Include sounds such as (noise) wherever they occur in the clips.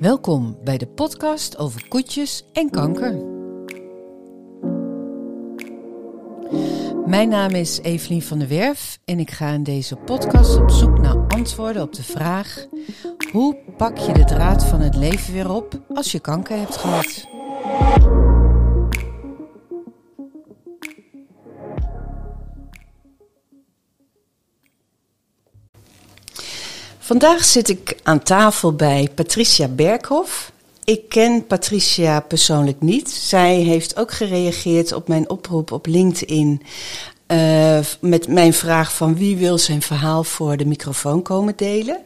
Welkom bij de podcast over koetjes en kanker. Mijn naam is Evelien van der Werf en ik ga in deze podcast op zoek naar antwoorden op de vraag: hoe pak je de draad van het leven weer op als je kanker hebt gehad? Vandaag zit ik aan tafel bij Patricia Berghoff. Ik ken Patricia persoonlijk niet. Zij heeft ook gereageerd op mijn oproep op LinkedIn. Uh, met mijn vraag van wie wil zijn verhaal voor de microfoon komen delen.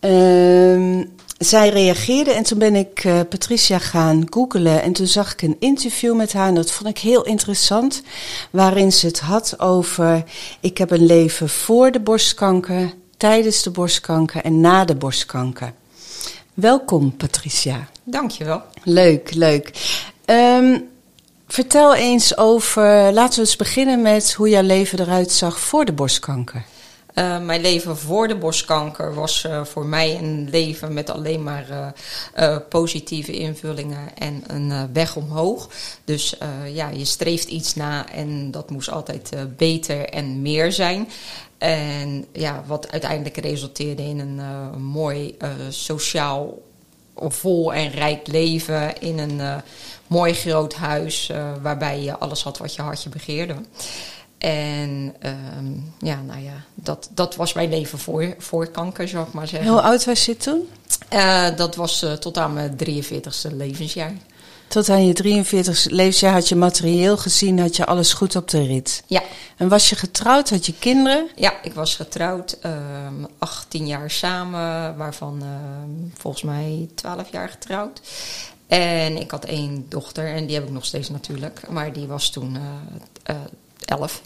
Uh, zij reageerde en toen ben ik uh, Patricia gaan googelen. En toen zag ik een interview met haar en dat vond ik heel interessant. Waarin ze het had over: ik heb een leven voor de borstkanker, tijdens de borstkanker en na de borstkanker. Welkom, Patricia. Dankjewel. Leuk, leuk. Um, vertel eens over, laten we eens beginnen met hoe jouw leven eruit zag voor de borstkanker. Uh, mijn leven voor de borstkanker was uh, voor mij een leven met alleen maar uh, positieve invullingen en een weg omhoog. Dus ja, je streeft iets na en dat moest altijd beter en meer zijn. En ja, wat uiteindelijk resulteerde in een mooi sociaal vol en rijk leven in een mooi groot huis waarbij je alles had wat je hartje begeerde. En ehm, ja, nou ja, dat, dat was mijn leven voor, voor kanker, zou ik maar zeggen. Hoe oud was je toen? dat was tot aan mijn 43ste levensjaar. Tot aan je 43 levensjaar had je materieel gezien, had je alles goed op de rit. Ja. En was je getrouwd, had je kinderen? Ja, ik was getrouwd, uh, 18 jaar samen, waarvan uh, volgens mij 12 jaar getrouwd. En ik had één dochter en die heb ik nog steeds natuurlijk, maar die was toen uh, 11.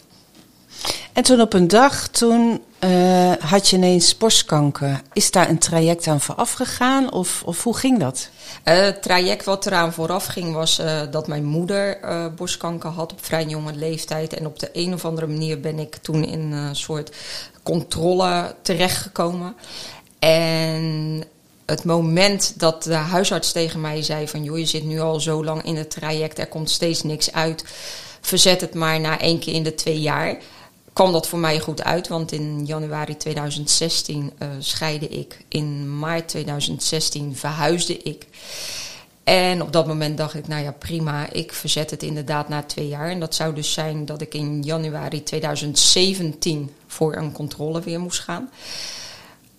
En toen op een dag, toen uh, had je ineens borstkanker. Is daar een traject aan vooraf gegaan of, of hoe ging dat? Uh, het traject wat eraan vooraf ging was uh, dat mijn moeder borstkanker had op vrij jonge leeftijd. En op de een of andere manier ben ik toen in een soort controle terechtgekomen. En het moment dat de huisarts tegen mij zei van... joh, je zit nu al zo lang in het traject, er komt steeds niks uit. Verzet het maar na één keer in de twee jaar kwam dat voor mij goed uit, want in januari 2016 uh, scheidde ik. In maart 2016 verhuisde ik. En op dat moment dacht ik, nou ja, prima, ik verzet het inderdaad na twee jaar. En dat zou dus zijn dat ik in januari 2017 voor een controle weer moest gaan.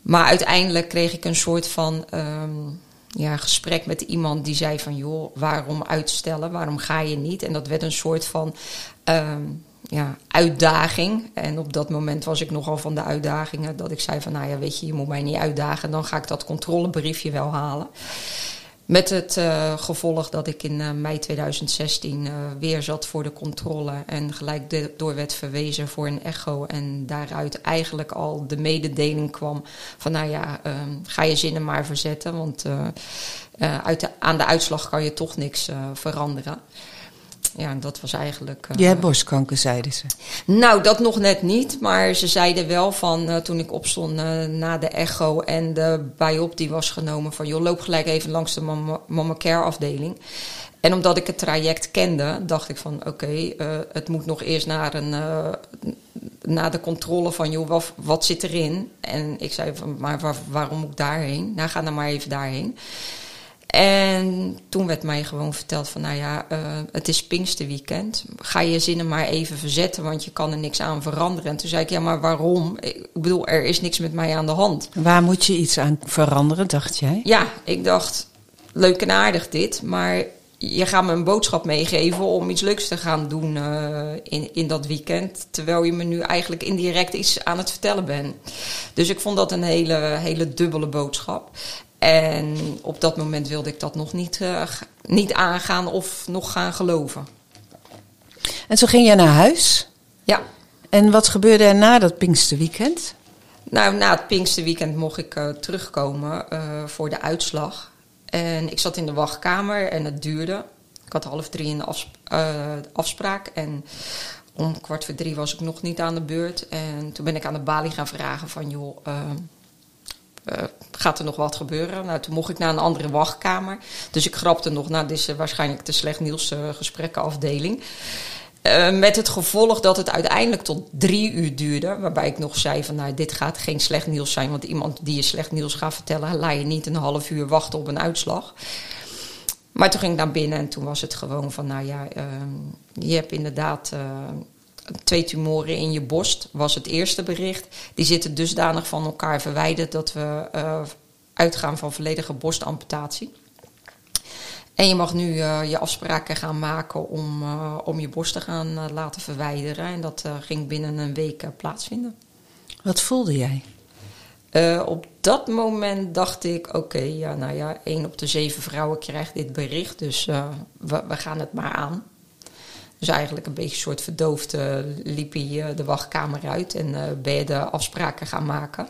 Maar uiteindelijk kreeg ik een soort van um, ja, gesprek met iemand die zei van... joh, waarom uitstellen, waarom ga je niet? En dat werd een soort van... Um, ja, uitdaging. En op dat moment was ik nogal van de uitdagingen. Dat ik zei van, nou ja, weet je, je moet mij niet uitdagen. Dan ga ik dat controlebriefje wel halen. Met het uh, gevolg dat ik in uh, mei 2016 uh, weer zat voor de controle. En gelijk door werd verwezen voor een echo. En daaruit eigenlijk al de mededeling kwam van, nou ja, ga je zinnen maar verzetten. Want uit de, aan de uitslag kan je toch niks veranderen ja, dat was eigenlijk. Uh, je hebt borstkanker, zeiden ze. Nou, dat nog net niet. Maar ze zeiden wel van uh, toen ik opstond uh, na de echo en de biop die was genomen van joh, loop gelijk even langs de mama, mama care afdeling. En omdat ik het traject kende, dacht ik van oké, okay, het moet nog eerst naar, een, naar de controle van joh, wat, wat zit erin? En ik zei van maar waar, waarom moet ik daarheen? Nou, ga dan maar even daarheen. En toen werd mij gewoon verteld van, nou ja, uh, het is Pinksterweekend. Ga je zinnen maar even verzetten, want je kan er niks aan veranderen. En toen zei ik, ja, maar waarom? Ik bedoel, er is niks met mij aan de hand. Waar moet je iets aan veranderen, dacht jij? Ja, ik dacht, leuk en aardig dit, maar je gaat me een boodschap meegeven om iets leuks te gaan doen uh, in, in dat weekend. Terwijl je me nu eigenlijk indirect iets aan het vertellen bent. Dus ik vond dat een hele, hele dubbele boodschap. En op dat moment wilde ik dat nog niet, uh, niet aangaan of nog gaan geloven. En zo ging jij naar huis? Ja. En wat gebeurde er na dat Pinksterweekend? Nou, na het Pinksterweekend mocht ik uh, terugkomen uh, voor de uitslag. En ik zat in de wachtkamer en het duurde. Ik had half drie een afsp afspraak. En om kwart voor drie was ik nog niet aan de beurt. En toen ben ik aan de balie gaan vragen van... joh, gaat er nog wat gebeuren? Nou, toen mocht ik naar een andere wachtkamer. Dus ik grapte nog, nou, dit is waarschijnlijk de Slecht Nieuws uh, gesprekkenafdeling. Uh, met het gevolg dat het uiteindelijk tot drie uur duurde. Waarbij ik nog zei van nou, dit gaat geen slecht nieuws zijn. Want iemand die je slecht nieuws gaat vertellen, laat je niet een half uur wachten op een uitslag. Maar toen ging ik naar binnen en toen was het gewoon van nou ja, uh, je hebt inderdaad uh, twee tumoren in je borst. Was het eerste bericht. Die zitten dusdanig van elkaar verwijderd dat we uitgaan van volledige borstamputatie. En je mag nu uh, je afspraken gaan maken om, uh, om je borst te gaan laten verwijderen. En dat ging binnen een week plaatsvinden. Wat voelde jij? op dat moment dacht ik: oké, okay, ja, nou ja, één op de zeven vrouwen krijgt dit bericht, dus we, we, gaan het maar aan. Dus eigenlijk een beetje een soort verdoofd liep je de wachtkamer uit en ben je de afspraken gaan maken.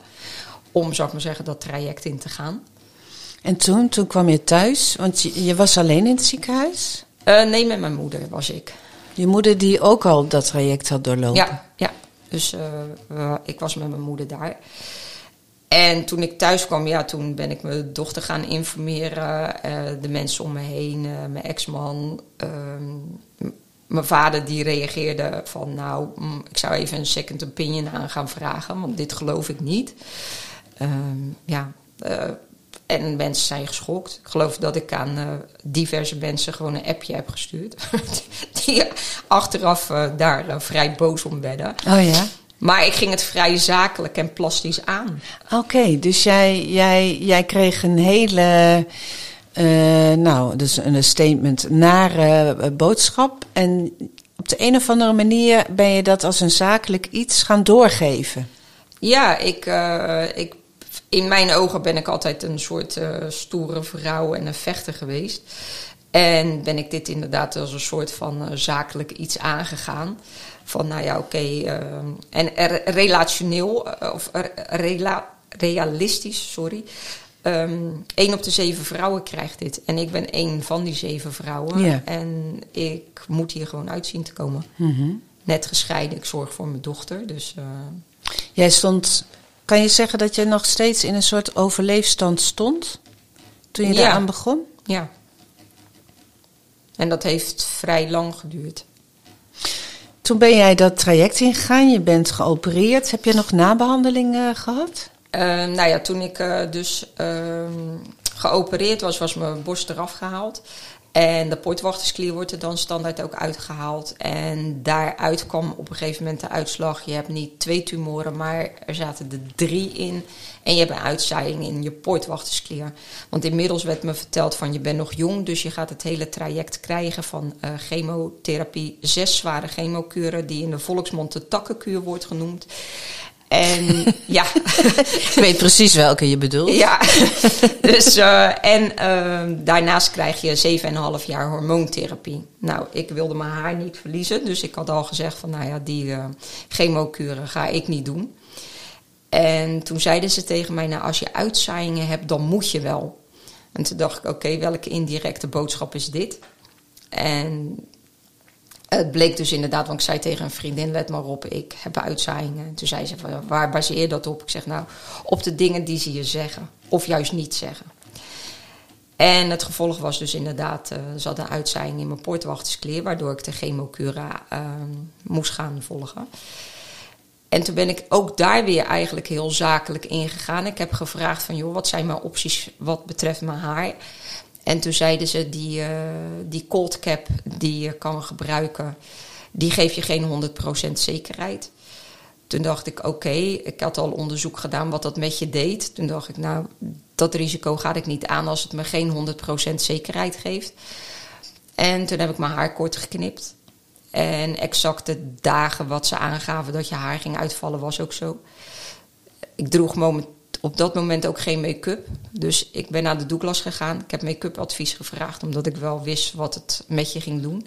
Om, zou ik maar zeggen, dat traject in te gaan. En toen, toen kwam je thuis, want je, je was alleen in het ziekenhuis? Uh, nee, met mijn moeder was ik. Je moeder die ook al dat traject had doorlopen? Ja, ja. dus uh, ik was met mijn moeder daar. En toen ik thuis kwam, ja, toen ben ik mijn dochter gaan informeren. De mensen om me heen, mijn ex-man. Mijn vader die reageerde van, nou, mm, ik zou even een second opinion aan gaan vragen, want dit geloof ik niet. Ehm, ja, en mensen zijn geschokt. Ik geloof dat ik aan uh, diverse mensen gewoon een appje heb gestuurd. (laughs) die achteraf uh, daar vrij boos om werden. Oh ja? Maar ik ging het vrij zakelijk en plastisch aan. Oké, dus jij, jij, jij kreeg een hele, nou, dus een statement, nare boodschap. En op de een of andere manier ben je dat als een zakelijk iets gaan doorgeven. Ja, ik, ik in mijn ogen ben ik altijd een soort stoere vrouw en een vechter geweest. En ben ik dit inderdaad als een soort van zakelijk iets aangegaan. Van nou ja, oké. En relationeel, of realistisch, sorry. Um, één op de zeven vrouwen krijgt dit. En ik ben één van die zeven vrouwen. En ik moet hier gewoon uitzien te komen. Mm -hmm. Net gescheiden, ik zorg voor mijn dochter. Dus, Jij stond kan je zeggen dat je nog steeds in een soort overleefstand stond toen je ja. daaraan begon? Ja. En dat heeft vrij lang geduurd. Toen ben jij dat traject ingegaan, je bent geopereerd. Heb je nog nabehandelingen uh, gehad? Uh, nou ja, toen ik uh, dus ehm, geopereerd was, was mijn borst eraf gehaald. En de poortwachtersklier wordt er dan standaard ook uitgehaald. En daaruit kwam op een gegeven moment de uitslag. Je hebt niet twee tumoren, maar er zaten er drie in. En je hebt een uitzaaiing in je poortwachtersklier. Want inmiddels werd me verteld van je bent nog jong. Dus je gaat het hele traject krijgen van uh, chemotherapie. Zes zware chemokuren die in de volksmond de takkenkuur wordt genoemd. En ja. (laughs) Ik weet precies welke je bedoelt. Ja. (laughs) Dus, uh, en uh, daarnaast krijg je 7,5 jaar hormoontherapie. Nou, ik wilde mijn haar niet verliezen. Dus ik had al gezegd van, nou ja, die uh, chemokuren ga ik niet doen. En toen zeiden ze tegen mij, nou, als je uitzaaiingen hebt, dan moet je wel. En toen dacht ik, oké, okay, welke indirecte boodschap is dit? En het bleek dus inderdaad, want ik zei tegen een vriendin, let maar op, ik heb uitzaaiingen. En toen zei ze, waar baseer je dat op? Ik zeg, nou, op de dingen die ze je zeggen. Of juist niet zeggen. En het gevolg was dus inderdaad, uh, er zat een uitzaaiing in mijn poortwachterskleer, waardoor ik de chemocura uh, moest gaan volgen. En toen ben ik ook daar weer eigenlijk heel zakelijk ingegaan. Ik heb gevraagd van, joh, wat zijn mijn opties wat betreft mijn haar? En toen zeiden ze, die, uh, die cold cap die je kan gebruiken, die geeft je geen 100% zekerheid. Toen dacht ik, oké, ik had al onderzoek gedaan wat dat met je deed. Toen dacht ik, nou, dat risico ga ik niet aan als het me geen 100% zekerheid geeft. En toen heb ik mijn haar kort geknipt. En exact de dagen wat ze aangaven dat je haar ging uitvallen, was ook zo. Ik droeg moment, op dat moment ook geen make-up. Dus ik ben naar de Douglas gegaan. Ik heb make-up advies gevraagd, omdat ik wel wist wat het met je ging doen.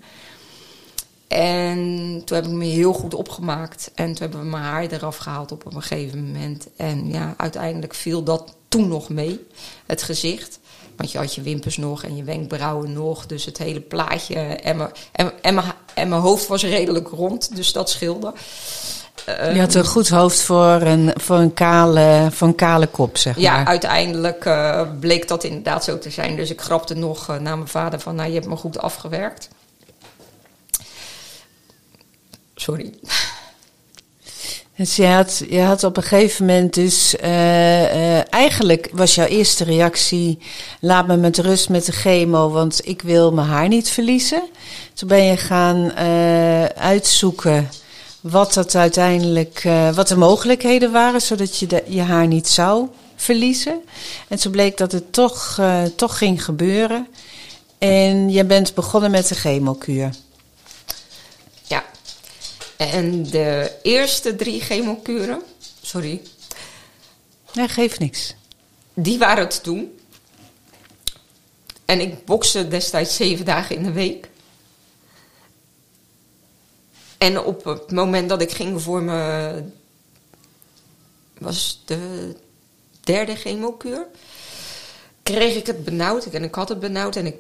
En toen heb ik me heel goed opgemaakt. En toen hebben we mijn haar eraf gehaald op een gegeven moment. En ja, uiteindelijk viel dat toen nog mee, het gezicht. Want je had je wimpers nog en je wenkbrauwen nog. Dus het hele plaatje. En mijn, en, en, mijn, en mijn hoofd was redelijk rond, dus dat scheelde. Eh, Je had een goed hoofd voor een, voor een, kale, voor een kale kop, zeg ja, maar. uiteindelijk eh, bleek dat inderdaad zo te zijn. Dus ik grapte nog uh, naar mijn vader van, nou, je hebt me goed afgewerkt. Sorry. Dus je had, je had op een gegeven moment dus... Uh, eigenlijk was jouw eerste reactie... laat me met rust met de chemo, want ik wil mijn haar niet verliezen. Toen ben je gaan uitzoeken wat dat uiteindelijk, uh, wat de mogelijkheden waren, zodat je de, je haar niet zou verliezen. En toen bleek dat het toch, uh, toch ging gebeuren. En je bent begonnen met de chemokuur. Ja. En de eerste drie chemokuren, sorry. Nee, geeft niks. Die waren te doen. En ik bokste destijds zeven dagen in de week. En op het moment dat ik ging voor mijn. was de derde chemokuur. kreeg ik het benauwd. En ik had het benauwd en ik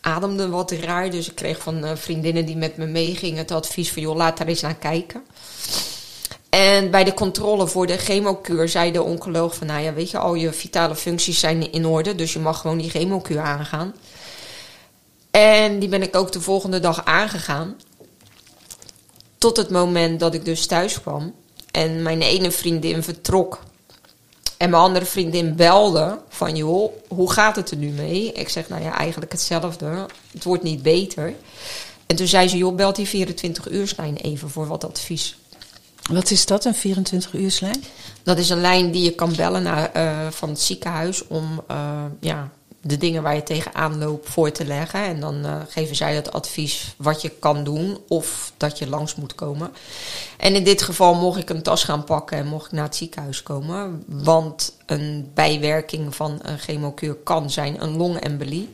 ademde wat raar. Dus ik kreeg van uh, vriendinnen die met me meegingen het advies van: joh, laat daar eens naar kijken. En bij de controle voor de chemokuur zei de oncoloog van... nou ja, weet je, al je vitale functies zijn in orde... dus je mag gewoon die chemokuur aangaan. En die ben ik ook de volgende dag aangegaan. Tot het moment dat ik dus thuis kwam. En mijn ene vriendin vertrok. En mijn andere vriendin belde van, joh, hoe gaat het er nu mee? Ik zeg, nou ja, eigenlijk hetzelfde. Het wordt niet beter. En toen zei ze, joh, belt die 24 uurslijn even voor wat advies. Wat is dat, een 24-uurslijn? Dat is een lijn die je kan bellen naar, uh, van het ziekenhuis om uh, ja, de dingen waar je tegenaan loopt voor te leggen. En dan uh, geven zij het advies wat je kan doen of dat je langs moet komen. En in dit geval mocht ik een tas gaan pakken en mocht ik naar het ziekenhuis komen. Want een bijwerking van een chemokuur kan zijn een longembolie.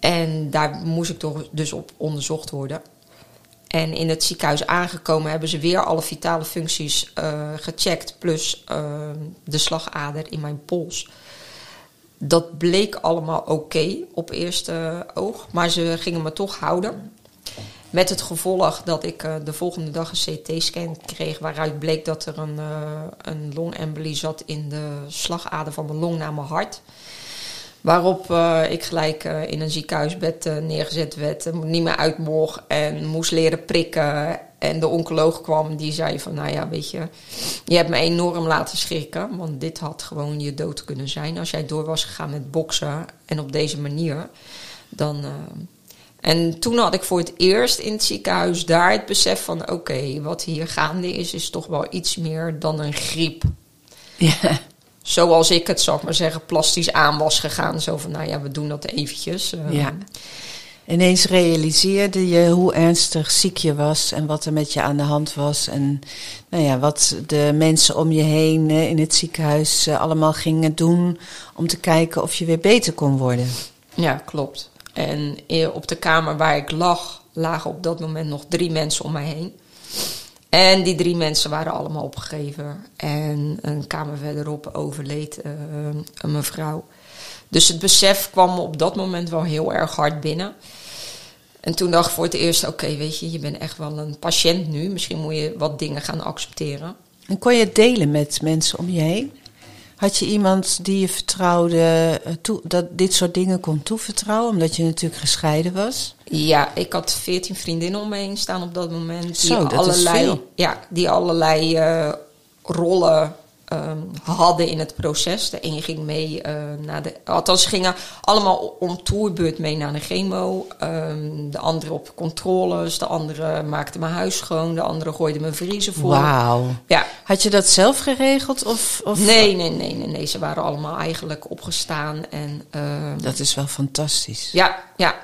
En daar moest ik toch dus op onderzocht worden. En in het ziekenhuis aangekomen hebben ze weer alle vitale functies uh, gecheckt, plus uh, de slagader in mijn pols. Dat bleek allemaal oké op eerste oog, maar ze gingen me toch houden. Met het gevolg dat ik uh, de volgende dag een CT-scan kreeg, waaruit bleek dat er een, een longembolie zat in de slagader van mijn long naar mijn hart. Waarop uh, ik gelijk uh, in een ziekenhuisbed uh, neergezet werd, niet meer uit mocht en moest leren prikken. En de oncoloog kwam die zei van, nou ja, weet je, je hebt me enorm laten schrikken. Want dit had gewoon je dood kunnen zijn als jij door was gegaan met boksen en op deze manier. Dan, en toen had ik voor het eerst in het ziekenhuis daar het besef van, oké, okay, wat hier gaande is, is toch wel iets meer dan een griep. Ja zoals ik het, zal ik maar zeggen, plastisch aan was gegaan. Zo van, nou ja, we doen dat eventjes. Uh, ja. Ineens realiseerde je hoe ernstig ziek je was en wat er met je aan de hand was. En nou ja, wat de mensen om je heen uh, in het ziekenhuis uh, allemaal gingen doen om te kijken of je weer beter kon worden. Ja, klopt. En op de kamer waar ik lag, lagen op dat moment nog drie mensen om mij heen. En die drie mensen waren allemaal opgegeven. En een kamer verderop overleed een mevrouw. Dus het besef kwam op dat moment wel heel erg hard binnen. En toen dacht ik voor het eerst: oké, okay, weet je, je bent echt wel een patiënt nu. Misschien moet je wat dingen gaan accepteren. En kon je het delen met mensen om je heen? Had je iemand die je vertrouwde, toe, dat dit soort dingen kon toevertrouwen, omdat je natuurlijk gescheiden was? Ja, ik had veertien vriendinnen om me heen staan op dat moment. Die Zo, dat allerlei, is veel. Ja, die allerlei uh, rollen um, hadden in het proces. De een ging mee uh, naar de. Althans, ze gingen allemaal om toerbeurt mee naar de chemo. Um, de andere op controles. De andere maakte mijn huis schoon. De andere gooide mijn vriezen vol. Wauw. Ja. Had je dat zelf geregeld? Of, of... Nee, nee, nee, nee, nee. Ze waren allemaal eigenlijk opgestaan. En, uh, dat is wel fantastisch. Ja, ja.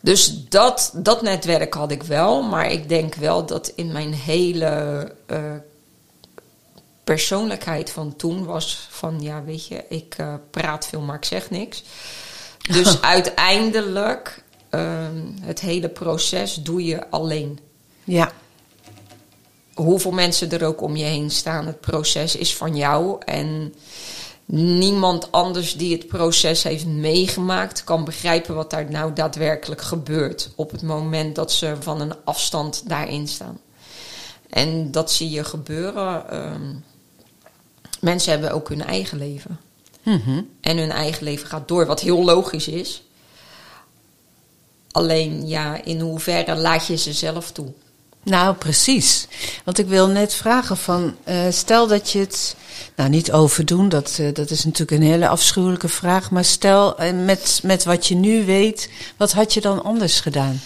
Dus dat, dat netwerk had ik wel. Maar ik denk wel dat in mijn hele uh, persoonlijkheid van toen was van... Ja, weet je, ik uh, praat veel, maar ik zeg niks. Dus (laughs) uiteindelijk, uh, het hele proces doe je alleen. Ja. Hoeveel mensen er ook om je heen staan, het proces is van jou. En niemand anders die het proces heeft meegemaakt kan begrijpen wat daar nou daadwerkelijk gebeurt op het moment dat ze van een afstand daarin staan. En dat zie je gebeuren. Ehm, mensen hebben ook hun eigen leven. Mhm. En hun eigen leven gaat door, wat heel logisch is. Alleen ja, in hoeverre laat je ze zelf toe? Nou, precies. Want ik wil net vragen van, eh, stel dat je het, nou niet overdoen, dat, eh, dat is natuurlijk een hele afschuwelijke vraag, maar stel eh, met, met wat je nu weet, wat had je dan anders gedaan?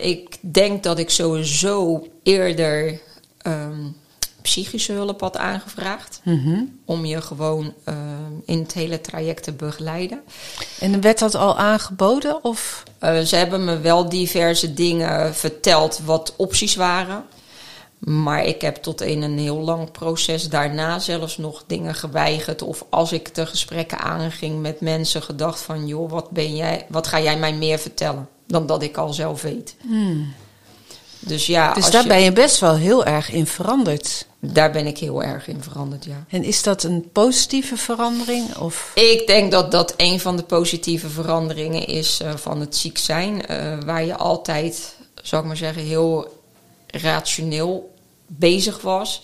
Ik denk dat ik sowieso eerder ehm, psychische hulp had aangevraagd. Mhm. Om je gewoon ehm, in het hele traject te begeleiden. En werd dat al aangeboden? Of? Eh, ze hebben me wel diverse dingen verteld wat opties waren. Maar ik heb tot in een heel lang proces daarna zelfs nog dingen geweigerd. Of als ik de gesprekken aanging met mensen gedacht van... joh, wat, ben jij, wat ga jij mij meer vertellen dan dat ik al zelf weet. Dus ja, Dus als daar je- ben je best wel heel erg in veranderd. daar ben ik heel erg in veranderd, ja. En is dat een positieve verandering? Of? Ik denk dat dat een van de positieve veranderingen is eh, van het ziek zijn. eh, waar je altijd, zou ik maar zeggen, heel rationeel bezig was.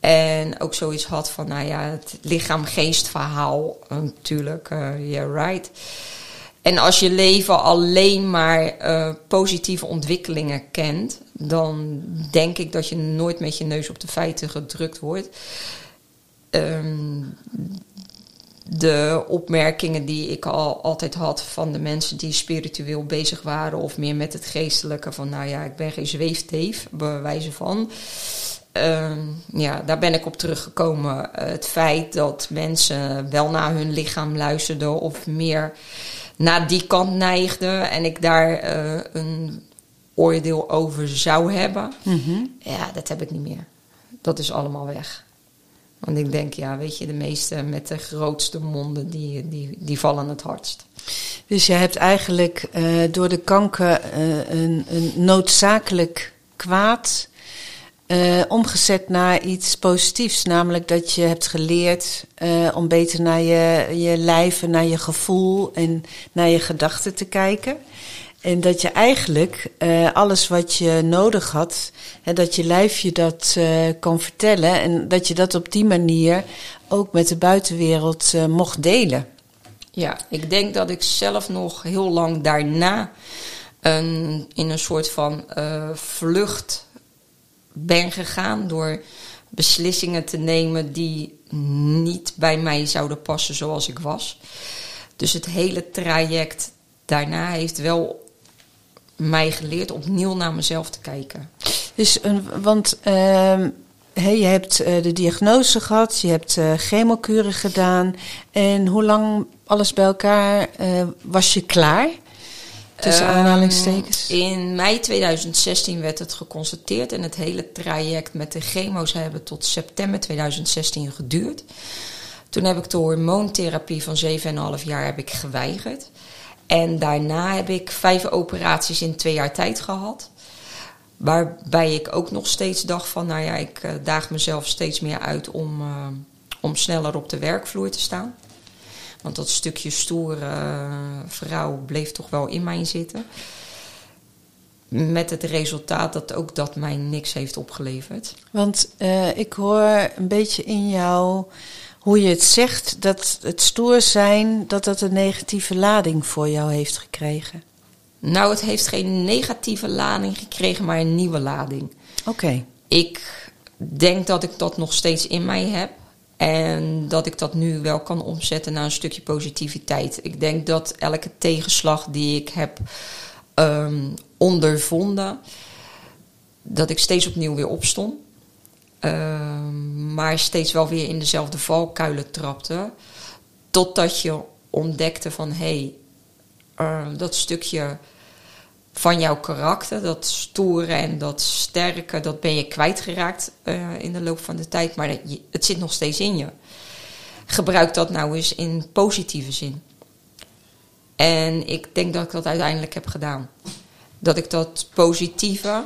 En ook zoiets had van, nou ja, het lichaam-geest verhaal. eh, natuurlijk, yeah, right. En als je leven alleen maar eh, positieve ontwikkelingen kent, dan denk ik dat je nooit met je neus op de feiten gedrukt wordt. Ehm, de opmerkingen die ik al altijd had van de mensen die spiritueel bezig waren of meer met het geestelijke, van nou ja, ik ben geen zweefteef, bij wijze van. Ehm, ja, daar ben ik op teruggekomen. Het feit dat mensen wel naar hun lichaam luisterden of meer naar die kant neigden en ik daar eh, een oordeel over zou hebben, Mhm. ja, dat heb ik niet meer. Dat is allemaal weg. Want ik denk, ja, weet je, de meesten met de grootste monden, die, die, die vallen het hardst. Dus je hebt eigenlijk eh, door de kanker eh, een, een noodzakelijk kwaad eh, omgezet naar iets positiefs. Namelijk dat je hebt geleerd eh, om beter naar je, je lijf en naar je gevoel en naar je gedachten te kijken. En dat je eigenlijk eh, alles wat je nodig had, hè, dat je lijf je dat kan vertellen. En dat je dat op die manier ook met de buitenwereld mocht delen. Ja, ik denk dat ik zelf nog heel lang daarna een, in een soort van vlucht ben gegaan door beslissingen te nemen die niet bij mij zouden passen zoals ik was. Dus het hele traject daarna heeft wel mij geleerd opnieuw naar mezelf te kijken. Dus, een, want ehm, je hebt eh, de diagnose gehad, je hebt eh chemokuren gedaan. En hoe lang alles bij elkaar eh, was je klaar? Tussen Ehm, aanhalingstekens. In mei 2016 werd het geconstateerd en het hele traject met de chemo's hebben tot september 2016 geduurd. Toen heb ik de hormoontherapie van 7,5 jaar heb ik geweigerd. En daarna heb ik vijf operaties in twee jaar tijd gehad. Waarbij ik ook nog steeds dacht van, nou ja, ik eh, daag mezelf steeds meer uit om, eh, om sneller op de werkvloer te staan. Want dat stukje stoere eh, vrouw bleef toch wel in mij zitten. Met het resultaat dat ook dat mij niks heeft opgeleverd. Want eh, ik hoor een beetje in jou hoe je het zegt, dat het stoer zijn, dat dat een negatieve lading voor jou heeft gekregen. Nou, het heeft geen negatieve lading gekregen, maar een nieuwe lading. Oké. Ik denk dat ik dat nog steeds in mij heb. En dat ik dat nu wel kan omzetten naar een stukje positiviteit. Ik denk dat elke tegenslag die ik heb ehm, ondervonden, dat ik steeds opnieuw weer opstond. Ehm, maar steeds wel weer in dezelfde valkuilen trapte. Totdat je ontdekte van hé, hey, eh, dat stukje van jouw karakter, dat stoere en dat sterke, dat ben je kwijtgeraakt eh, in de loop van de tijd. Maar je- het zit nog steeds in je. Gebruik dat nou eens in positieve zin. En ik denk dat ik dat uiteindelijk heb gedaan. Dat ik dat positieve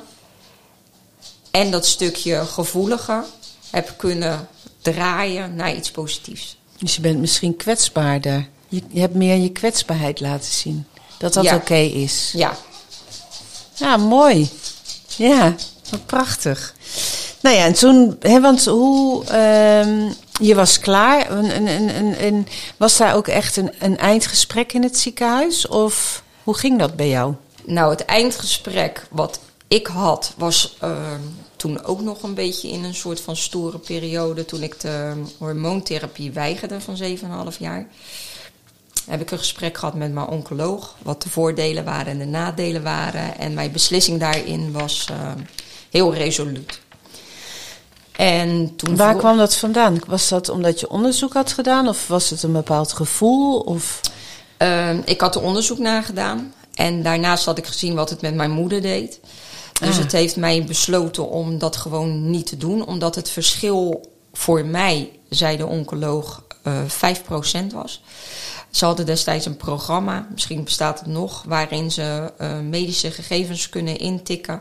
en dat stukje gevoelige heb kunnen draaien naar iets positiefs. Dus je bent misschien kwetsbaarder. Je, je hebt meer je kwetsbaarheid laten zien. Dat dat Ja. oké is. Ja, Ja, mooi. Ja. Wat prachtig. Nou ja, en toen, hè, want hoe, ehm, je was klaar. En, was daar ook echt een, een eindgesprek in het ziekenhuis? Of hoe ging dat bij jou? Nou, het eindgesprek wat ik had, was ehm, toen ook nog een beetje in een soort van stoere periode. Toen ik de hormoontherapie weigerde van 7,5 jaar. Heb ik een gesprek gehad met mijn oncoloog. Wat de voordelen waren en de nadelen waren. En mijn beslissing daarin was ehm, heel resoluut. En toen Waar kwam dat vandaan? Was dat omdat je onderzoek had gedaan? Of was het een bepaald gevoel? Of... Uh, ik had er onderzoek naar gedaan. En daarnaast had ik gezien wat het met mijn moeder deed. Dus ah. het heeft mij besloten om dat gewoon niet te doen. Omdat het verschil voor mij, zei de oncoloog, uh, eh, 5% was. Ze hadden destijds een programma, misschien bestaat het nog, waarin ze uh, medische gegevens kunnen intikken.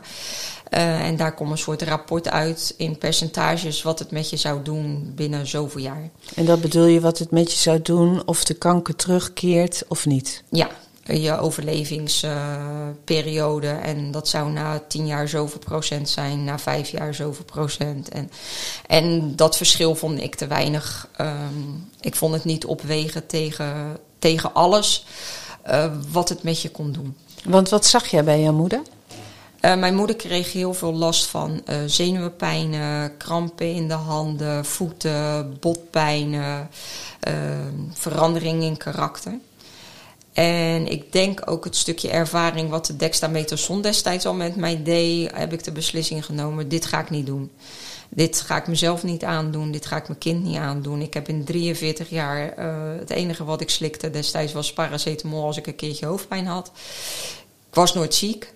Uh, en daar komt een soort rapport uit in percentages wat het met je zou doen binnen zoveel jaar. En dat bedoel je wat het met je zou doen, of de kanker terugkeert of niet? Ja, je overlevingsperiode. Uh, en dat zou na tien jaar zoveel procent zijn, na vijf jaar zoveel procent. En, en dat verschil vond ik te weinig. Um, ik vond het niet opwegen tegen, tegen alles uh, wat het met je kon doen. Want wat zag jij bij jouw moeder? Uh, mijn moeder kreeg heel veel last van uh, zenuwpijnen, krampen in de handen, voeten, botpijnen, verandering in karakter. En ik denk ook het stukje ervaring wat de dextamethason destijds al met mij deed, heb ik de beslissing genomen, dit ga ik niet doen. Dit ga ik mezelf niet aandoen, dit ga ik mijn kind niet aandoen. Ik heb in 43 jaar, het enige wat ik slikte destijds was paracetamol als ik een keertje hoofdpijn had. Ik was nooit ziek.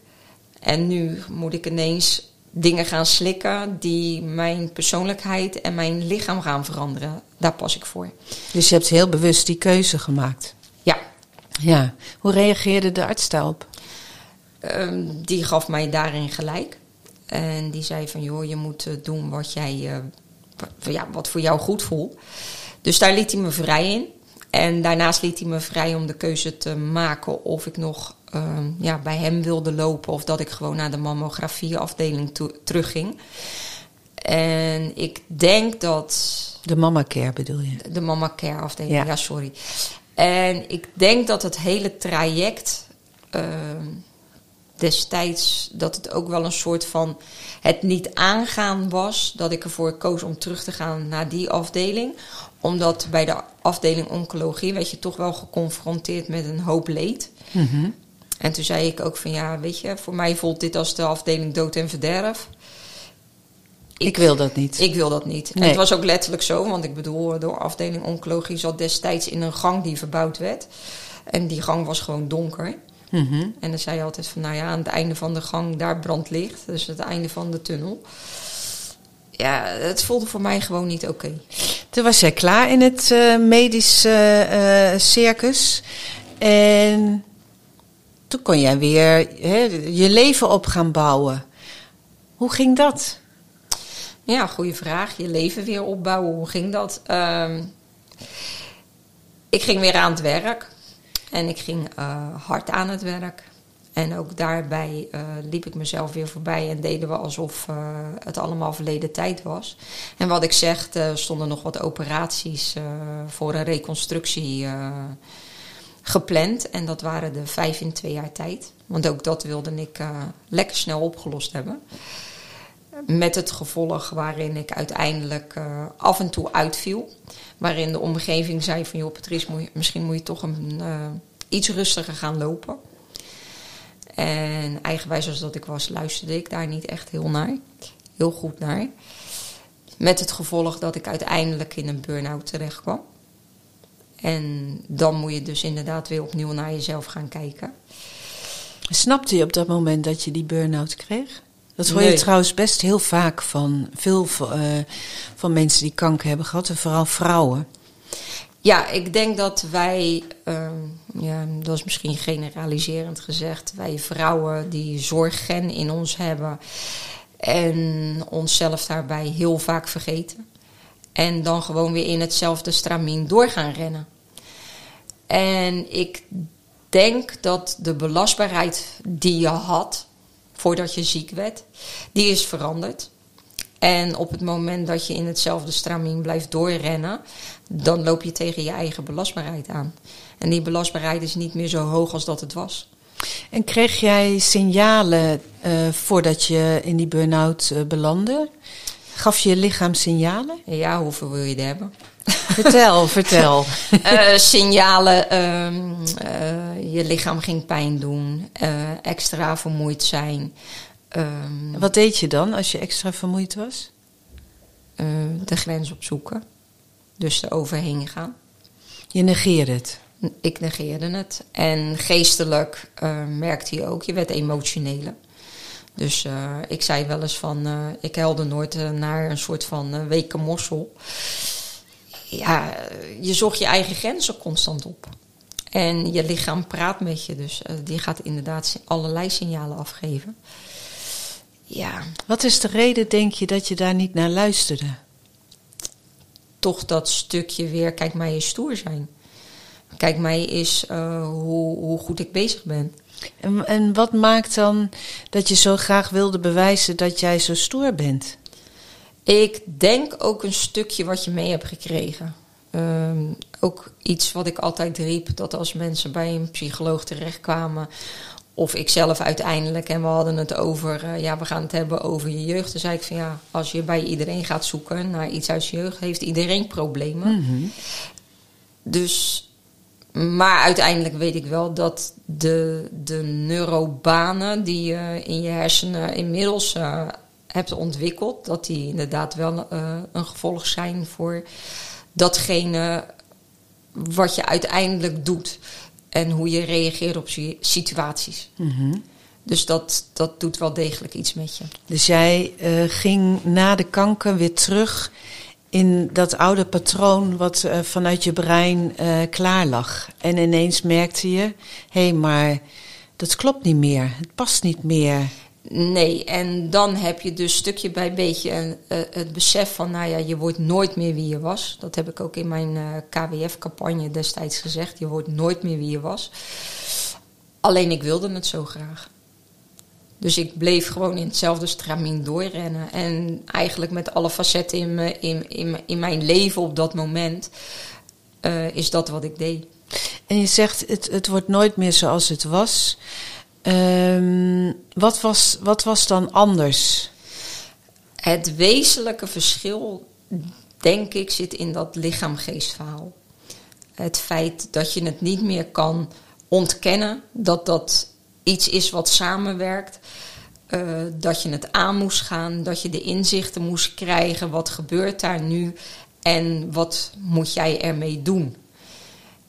En nu moet ik ineens dingen gaan slikken die mijn persoonlijkheid en mijn lichaam gaan veranderen. Daar pas ik voor. Dus je hebt heel bewust die keuze gemaakt? Ja. Ja. Hoe reageerde de arts daarop? Um, die gaf mij daarin gelijk. En die zei van, joh, je moet eh, doen wat, jij, uh, ja, wat voor jou goed voelt. Dus daar liet hij me vrij in. En daarnaast liet hij me vrij om de keuze te maken of ik nog uh, ja, bij hem wilde lopen of dat ik gewoon naar de mammografieafdeling terugging. En ik denk dat. De mama care bedoel je? De mama care afdeling, ja. ja, sorry. En ik denk dat het hele traject uh, destijds dat het ook wel een soort van het niet aangaan was dat ik ervoor koos om terug te gaan naar die afdeling omdat bij de afdeling oncologie werd je toch wel geconfronteerd met een hoop leed. Mm En toen zei ik ook van ja, weet je, voor mij voelt dit als de afdeling dood en verderf. Ik, wil dat niet. Ik wil dat niet. En het was ook letterlijk zo, want ik bedoel, de afdeling oncologie zat destijds in een gang die verbouwd werd. En die gang was gewoon donker. Mm En dan zei je altijd van, nou ja, aan het einde van de gang, daar brandt licht. Dus het einde van de tunnel ja, het voelde voor mij gewoon niet oké. Toen was jij klaar in het uh, medisch uh, circus. En toen kon jij weer hè, je leven op gaan bouwen. Hoe ging dat? Ja, goede vraag. Je leven weer opbouwen. Hoe ging dat? Uh, ik ging weer aan het werk. En ik ging uh, hard aan het werk. En ook daarbij uh, liep ik mezelf weer voorbij en deden we alsof uh, het allemaal verleden tijd was. En wat ik zeg, er stonden nog wat operaties uh, voor een reconstructie gepland. En dat waren de vijf in twee jaar tijd. Want ook dat wilde ik lekker snel opgelost hebben. Met het gevolg waarin ik uiteindelijk af en toe uitviel. Waarin de omgeving zei van, joh Patrice, misschien moet je toch een, iets rustiger gaan lopen. En eigenwijs als dat ik was, luisterde ik daar niet echt heel naar. Heel goed naar. Met het gevolg dat ik uiteindelijk in een burn-out terecht kwam. En dan moet je dus inderdaad weer opnieuw naar jezelf gaan kijken. Snapte je op dat moment dat je die burn-out kreeg? Dat hoor je trouwens best heel vaak van veel uh, van mensen die kanker hebben gehad, en vooral vrouwen. Ja, ik denk dat wij, uh, ja, dat is misschien generaliserend gezegd, wij vrouwen die zorggen in ons hebben en onszelf daarbij heel vaak vergeten. En dan gewoon weer in hetzelfde stramien door gaan rennen. En ik denk dat de belastbaarheid die je had voordat je ziek werd, die is veranderd. En op het moment dat je in hetzelfde stramien blijft doorrennen, dan loop je tegen je eigen belastbaarheid aan. En die belastbaarheid is niet meer zo hoog als dat het was. En kreeg jij signalen uh, voordat je in die burn-out uh, belandde? Gaf je lichaam signalen? Ja, hoeveel wil je er hebben? Vertel, vertel. Uh, (laughs) signalen, uh, je lichaam ging pijn doen, extra vermoeid zijn. Um, Wat deed je dan als je extra vermoeid was? de grens opzoeken. Dus er overheen gaan. Je negeerde het? Ik negeerde het. En geestelijk merkte je ook, je werd emotioneler. Dus ik zei wel eens van, ik helde nooit naar een soort van weke mossel. Ja, je zocht je eigen grenzen constant op. En je lichaam praat met je, dus die gaat inderdaad allerlei signalen afgeven. Ja. Wat is de reden, denk je, dat je daar niet naar luisterde? Toch dat stukje weer, kijk mij je stoer zijn. Kijk mij is uh, hoe, hoe goed ik bezig ben. En, en wat maakt dan dat je zo graag wilde bewijzen dat jij zo stoer bent? Ik denk ook een stukje wat je mee hebt gekregen. Um, ook iets wat ik altijd riep: dat als mensen bij een psycholoog terechtkwamen of ik zelf uiteindelijk. En we hadden het over, uh, ja, we gaan het hebben over je jeugd. Dan zei ik van ja, als je bij iedereen gaat zoeken naar iets uit je jeugd, heeft iedereen problemen. Mm -hmm. Dus, maar uiteindelijk weet ik wel dat de, de neurobanen die je in je hersenen inmiddels uh, hebt ontwikkeld, dat die inderdaad wel uh, een gevolg zijn voor datgene wat je uiteindelijk doet en hoe je reageert op situaties. Mm Dus dat, dat doet wel degelijk iets met je. Dus jij uh, ging na de kanker weer terug in dat oude patroon wat uh, vanuit je brein uh, klaar lag. En ineens merkte je, hé, hey, maar dat klopt niet meer. Het past niet meer. Nee, en dan heb je dus stukje bij beetje een, uh, het besef van, nou ja, je wordt nooit meer wie je was. Dat heb ik ook in mijn uh, KWF-campagne destijds gezegd. Je wordt nooit meer wie je was. Alleen ik wilde het zo graag. Dus ik bleef gewoon in hetzelfde stramien doorrennen. En eigenlijk met alle facetten in, in, in, in mijn leven op dat moment is dat wat ik deed. En je zegt, het, het wordt nooit meer zoals het was. Um, wat, was, wat was dan anders? Het wezenlijke verschil, denk ik, zit in dat lichaam-geest-verhaal. Het feit dat je het niet meer kan ontkennen, dat dat iets is wat samenwerkt. Uh, dat je het aan moest gaan, dat je de inzichten moest krijgen. Wat gebeurt daar nu en wat moet jij ermee doen?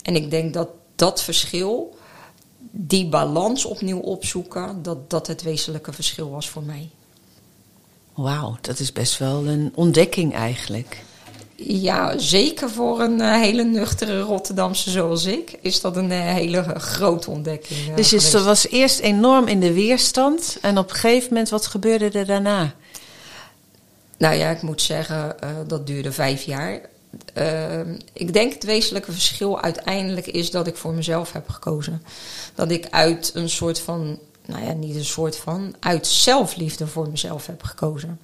En ik denk dat dat verschil die balans opnieuw opzoeken, dat dat het wezenlijke verschil was voor mij. Wauw, dat is best wel een ontdekking eigenlijk. Ja, zeker voor een uh, hele nuchtere Rotterdamse zoals ik is dat een uh, hele grote ontdekking. Uh, dus je was eerst enorm in de weerstand en op een gegeven moment, wat gebeurde er daarna? Nou ja, ik moet zeggen, dat duurde vijf jaar. Uh, ik denk het wezenlijke verschil uiteindelijk is dat ik voor mezelf heb gekozen. Dat ik uit een soort van, nou ja, niet een soort van, uit zelfliefde voor mezelf heb gekozen.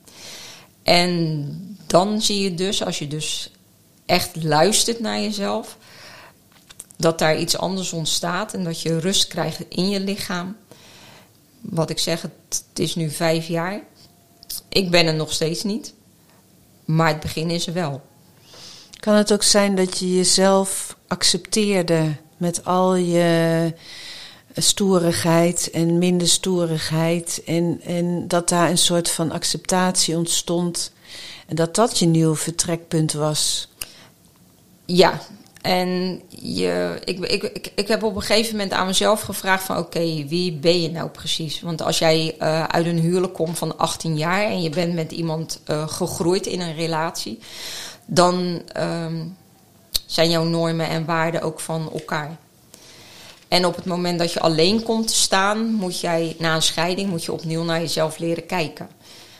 En dan zie je dus, als je dus echt luistert naar jezelf, dat daar iets anders ontstaat en dat je rust krijgt in je lichaam. Wat ik zeg, het is nu vijf jaar. Ik ben er nog steeds niet, maar het begin is er wel. Kan het ook zijn dat je jezelf accepteerde met al je stoerigheid en minder stoerigheid en, en dat daar een soort van acceptatie ontstond en dat dat je nieuw vertrekpunt was? Ja, en je, ik, ik, ik, ik heb op een gegeven moment aan mezelf gevraagd van oké, wie ben je nou precies? Want als jij uh, uit een huwelijk komt van 18 jaar en je bent met iemand uh, gegroeid in een relatie, dan um, zijn jouw normen en waarden ook van elkaar. En op het moment dat je alleen komt te staan, moet jij na een scheiding moet je opnieuw naar jezelf leren kijken.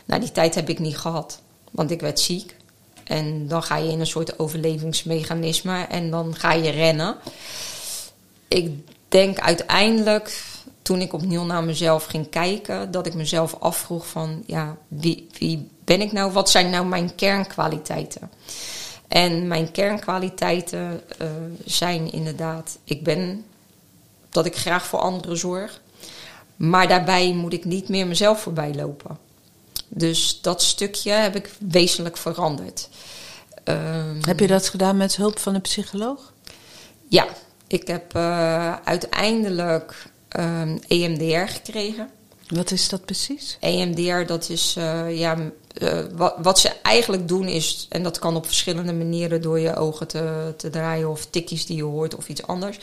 Nou, die tijd heb ik niet gehad, want ik werd ziek. En dan ga je in een soort overlevingsmechanisme en dan ga je rennen. Ik denk uiteindelijk toen ik opnieuw naar mezelf ging kijken, dat ik mezelf afvroeg van ja, wie, wie ben ik nou? Wat zijn nou mijn kernkwaliteiten? En mijn kernkwaliteiten uh, zijn inderdaad, ik ben dat ik graag voor anderen zorg. Maar daarbij moet ik niet meer mezelf voorbij lopen. Dus dat stukje heb ik wezenlijk veranderd. Um, heb je dat gedaan met hulp van een psycholoog? Ja, ik heb uh, uiteindelijk um, EMDR gekregen. Wat is dat precies? EMDR, dat is uh, ja, uh, wat, wat, ze eigenlijk doen is, en dat kan op verschillende manieren door je ogen te, te draaien of tikjes die je hoort of iets anders,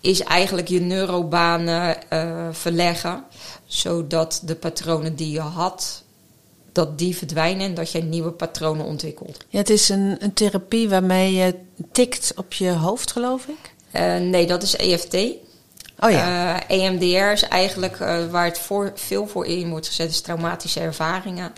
is eigenlijk je neurobanen uh, verleggen, zodat de patronen die je had, dat die verdwijnen en dat je nieuwe patronen ontwikkelt. Ja, het is een, een therapie waarmee je tikt op je hoofd, geloof ik? Uh, nee, dat is EFT. Oh ja. Uh, EMDR is eigenlijk waar het voor, veel voor in wordt gezet, is traumatische ervaringen.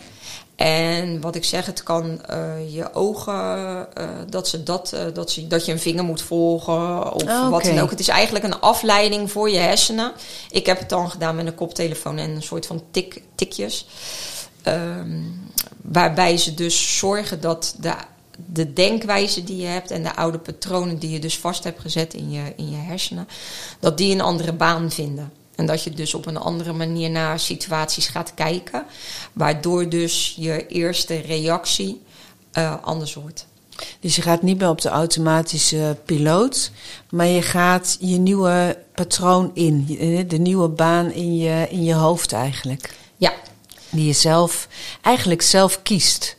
En wat ik zeg, het kan uh, je ogen, dat, ze dat, dat, ze, dat je een vinger moet volgen of Oh, wat dan ook. Het is eigenlijk een afleiding voor je hersenen. Ik heb het dan gedaan met een koptelefoon en een soort van tik, tikjes. Um, waarbij ze dus zorgen dat de, de denkwijze die je hebt en de oude patronen die je dus vast hebt gezet in je, in je hersenen, dat die een andere baan vinden. En dat je dus op een andere manier naar situaties gaat kijken. Waardoor dus je eerste reactie uh, anders wordt. Dus je gaat niet meer op de automatische piloot, maar je gaat je nieuwe patroon in. De nieuwe baan in je, in je hoofd eigenlijk. Ja. Die je zelf, eigenlijk zelf kiest.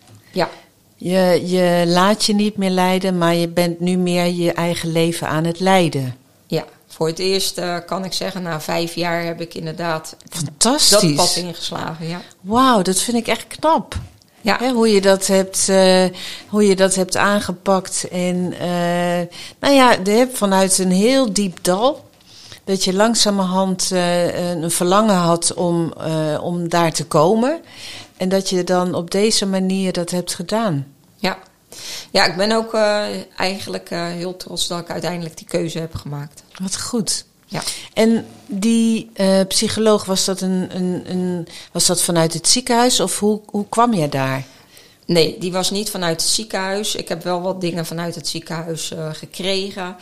Je, je laat je niet meer leiden, maar je bent nu meer je eigen leven aan het leiden. Ja. Voor het eerst uh, kan ik zeggen, na vijf jaar heb ik inderdaad Fantastisch. dat pad ingeslagen. Ja. Wauw, dat vind ik echt knap. Ja. Hè, hoe, je dat hebt, uh, hoe je dat hebt aangepakt. En uh, nou ja, de, vanuit een heel diep dal. Dat je langzamerhand uh, een verlangen had om, om daar te komen. En dat je dan op deze manier dat hebt gedaan. Ja, ja, ik ben ook uh, eigenlijk uh, heel trots dat ik uiteindelijk die keuze heb gemaakt. Wat goed. Ja. En die uh, psycholoog, was dat, een, een, een, was dat vanuit het ziekenhuis of hoe, hoe kwam jij daar? Nee, die was niet vanuit het ziekenhuis. Ik heb wel wat dingen vanuit het ziekenhuis gekregen.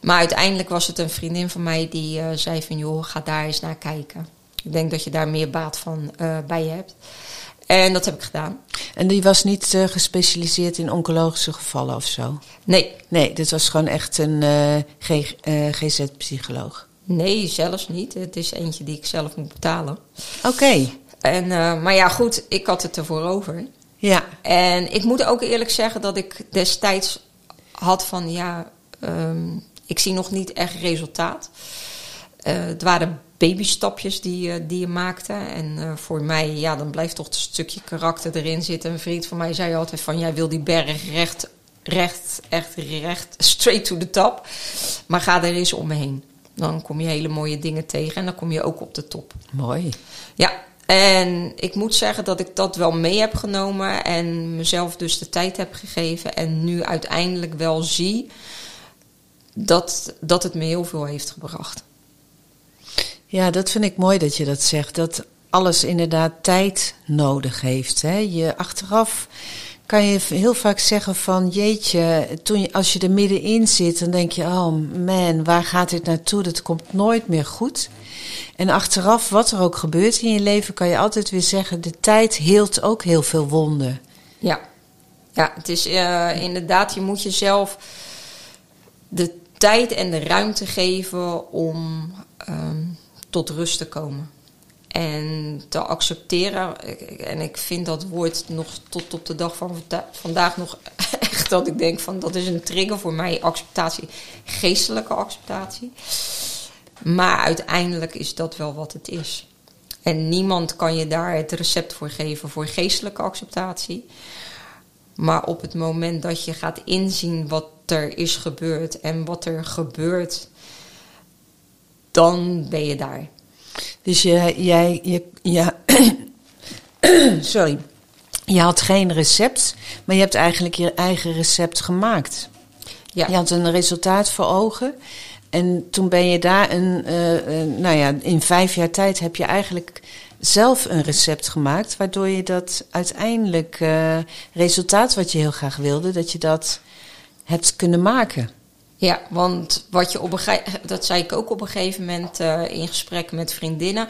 Maar uiteindelijk was het een vriendin van mij die zei van... joh, ga daar eens naar kijken. Ik denk dat je daar meer baat van bij je hebt. En dat heb ik gedaan. En die was niet uh, gespecialiseerd in oncologische gevallen of zo? Nee. Nee, dit was gewoon echt een uh, uh, GZ-psycholoog? Nee, zelfs niet. Het is eentje die ik zelf moet betalen. Oké. Okay. En, maar ja, goed, ik had het ervoor over. Ja. En ik moet ook eerlijk zeggen dat ik destijds had van... ja, um, ik zie nog niet echt resultaat. het waren babystapjes die, uh, die je maakte. En uh, voor mij, ja, dan blijft toch een stukje karakter erin zitten. Een vriend van mij zei altijd van, jij wil die berg recht, recht, echt recht, straight to the top. Maar ga er eens omheen. Dan kom je hele mooie dingen tegen en dan kom je ook op de top. Mooi. Ja, en ik moet zeggen dat ik dat wel mee heb genomen en mezelf dus de tijd heb gegeven. En nu uiteindelijk wel zie dat, dat het me heel veel heeft gebracht. Ja, dat vind ik mooi dat je dat zegt. Dat alles inderdaad tijd nodig heeft. Hè? Je achteraf kan je heel vaak zeggen van jeetje, toen je, als je er middenin zit, dan denk je, oh man, waar gaat dit naartoe? Dat komt nooit meer goed. En achteraf, wat er ook gebeurt in je leven, kan je altijd weer zeggen, de tijd heelt ook heel veel wonden. Ja, ja het is uh, inderdaad, je moet jezelf de tijd en de ruimte geven om um, tot rust te komen. En te accepteren. En ik vind dat woord nog tot op de dag van vandaag nog (laughs) echt dat ik denk van dat is een trigger voor mij. Acceptatie, geestelijke acceptatie. Maar uiteindelijk is dat wel wat het is. En niemand kan je daar het recept voor geven voor geestelijke acceptatie. Maar op het moment dat je gaat inzien wat er is gebeurd en wat er gebeurt, dan ben je daar. Dus je, jij, je, ja, (coughs) sorry. Je had geen recept, maar je hebt eigenlijk je eigen recept gemaakt. Ja. Je had een resultaat voor ogen En toen ben je daar een, uh, nou ja, in vijf jaar tijd heb je eigenlijk zelf een recept gemaakt, waardoor je dat uiteindelijk uh, resultaat wat je heel graag wilde, dat je dat hebt kunnen maken. Ja, want wat je op een dat zei ik ook op een gegeven moment uh, in gesprek met vriendinnen.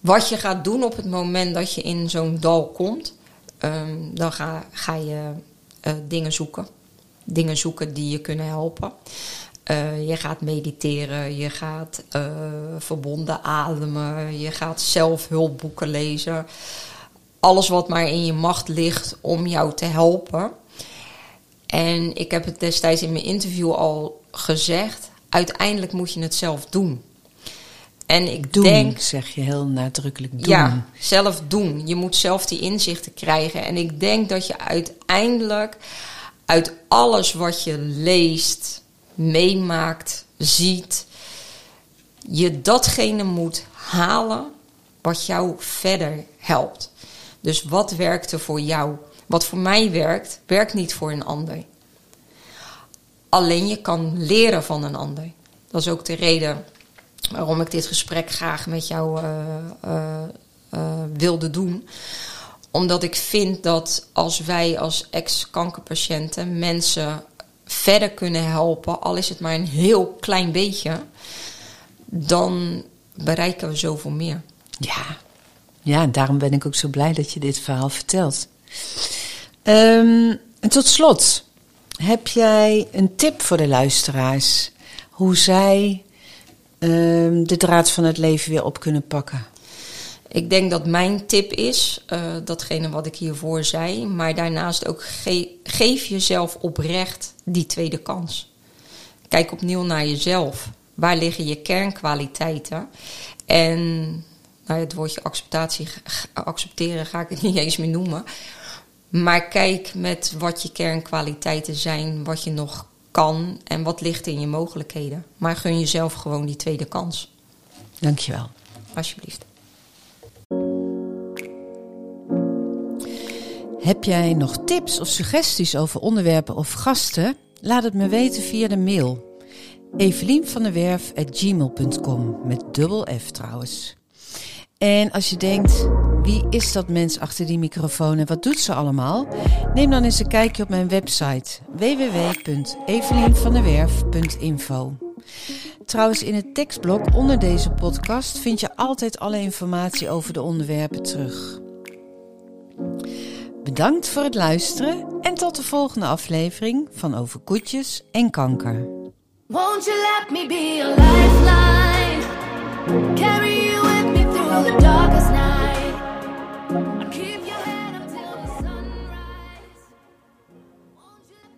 Wat je gaat doen op het moment dat je in zo'n dal komt, um, dan ga, ga je uh, dingen zoeken. Dingen zoeken die je kunnen helpen. Uh, je gaat mediteren, je gaat verbonden ademen, je gaat zelf hulpboeken lezen. Alles wat maar in je macht ligt om jou te helpen. En ik heb het destijds in mijn interview al gezegd: uiteindelijk moet je het zelf doen. En ik doen, denk, zeg je heel nadrukkelijk doen. Ja, zelf doen. Je moet zelf die inzichten krijgen. En ik denk dat je uiteindelijk uit alles wat je leest, meemaakt, ziet, je datgene moet halen wat jou verder helpt. Dus wat werkte voor jou? Wat voor mij werkt, werkt niet voor een ander. Alleen je kan leren van een ander. Dat is ook de reden waarom ik dit gesprek graag met jou uh, uh, uh, wilde doen. Omdat ik vind dat als wij als ex-kankerpatiënten mensen verder kunnen helpen, al is het maar een heel klein beetje, dan bereiken we zoveel meer. Ja, ja daarom ben ik ook zo blij dat je dit verhaal vertelt. Um, en tot slot, heb jij een tip voor de luisteraars hoe zij um, de draad van het leven weer op kunnen pakken? Ik denk dat mijn tip is, uh, datgene wat ik hiervoor zei, maar daarnaast ook ge geef jezelf oprecht die tweede kans. Kijk opnieuw naar jezelf. Waar liggen je kernkwaliteiten? En nou, het woordje acceptatie, accepteren ga ik het niet eens meer noemen. Maar kijk met wat je kernkwaliteiten zijn, wat je nog kan en wat ligt in je mogelijkheden. Maar gun jezelf gewoon die tweede kans. Dankjewel. Alsjeblieft. Heb jij nog tips of suggesties over onderwerpen of gasten? Laat het me weten via de mail. Evelien van der Werf gmail.com met dubbel F trouwens. En als je denkt, wie is dat mens achter die microfoon en wat doet ze allemaal? Neem dan eens een kijkje op mijn website www.evelienvanderwerf.info. Trouwens, in het tekstblok onder deze podcast vind je altijd alle informatie over de onderwerpen terug. Bedankt voor het luisteren en tot de volgende aflevering van Over Koetjes en Kanker. Won't you let me be a lifeline? Carry with me through the darkest night.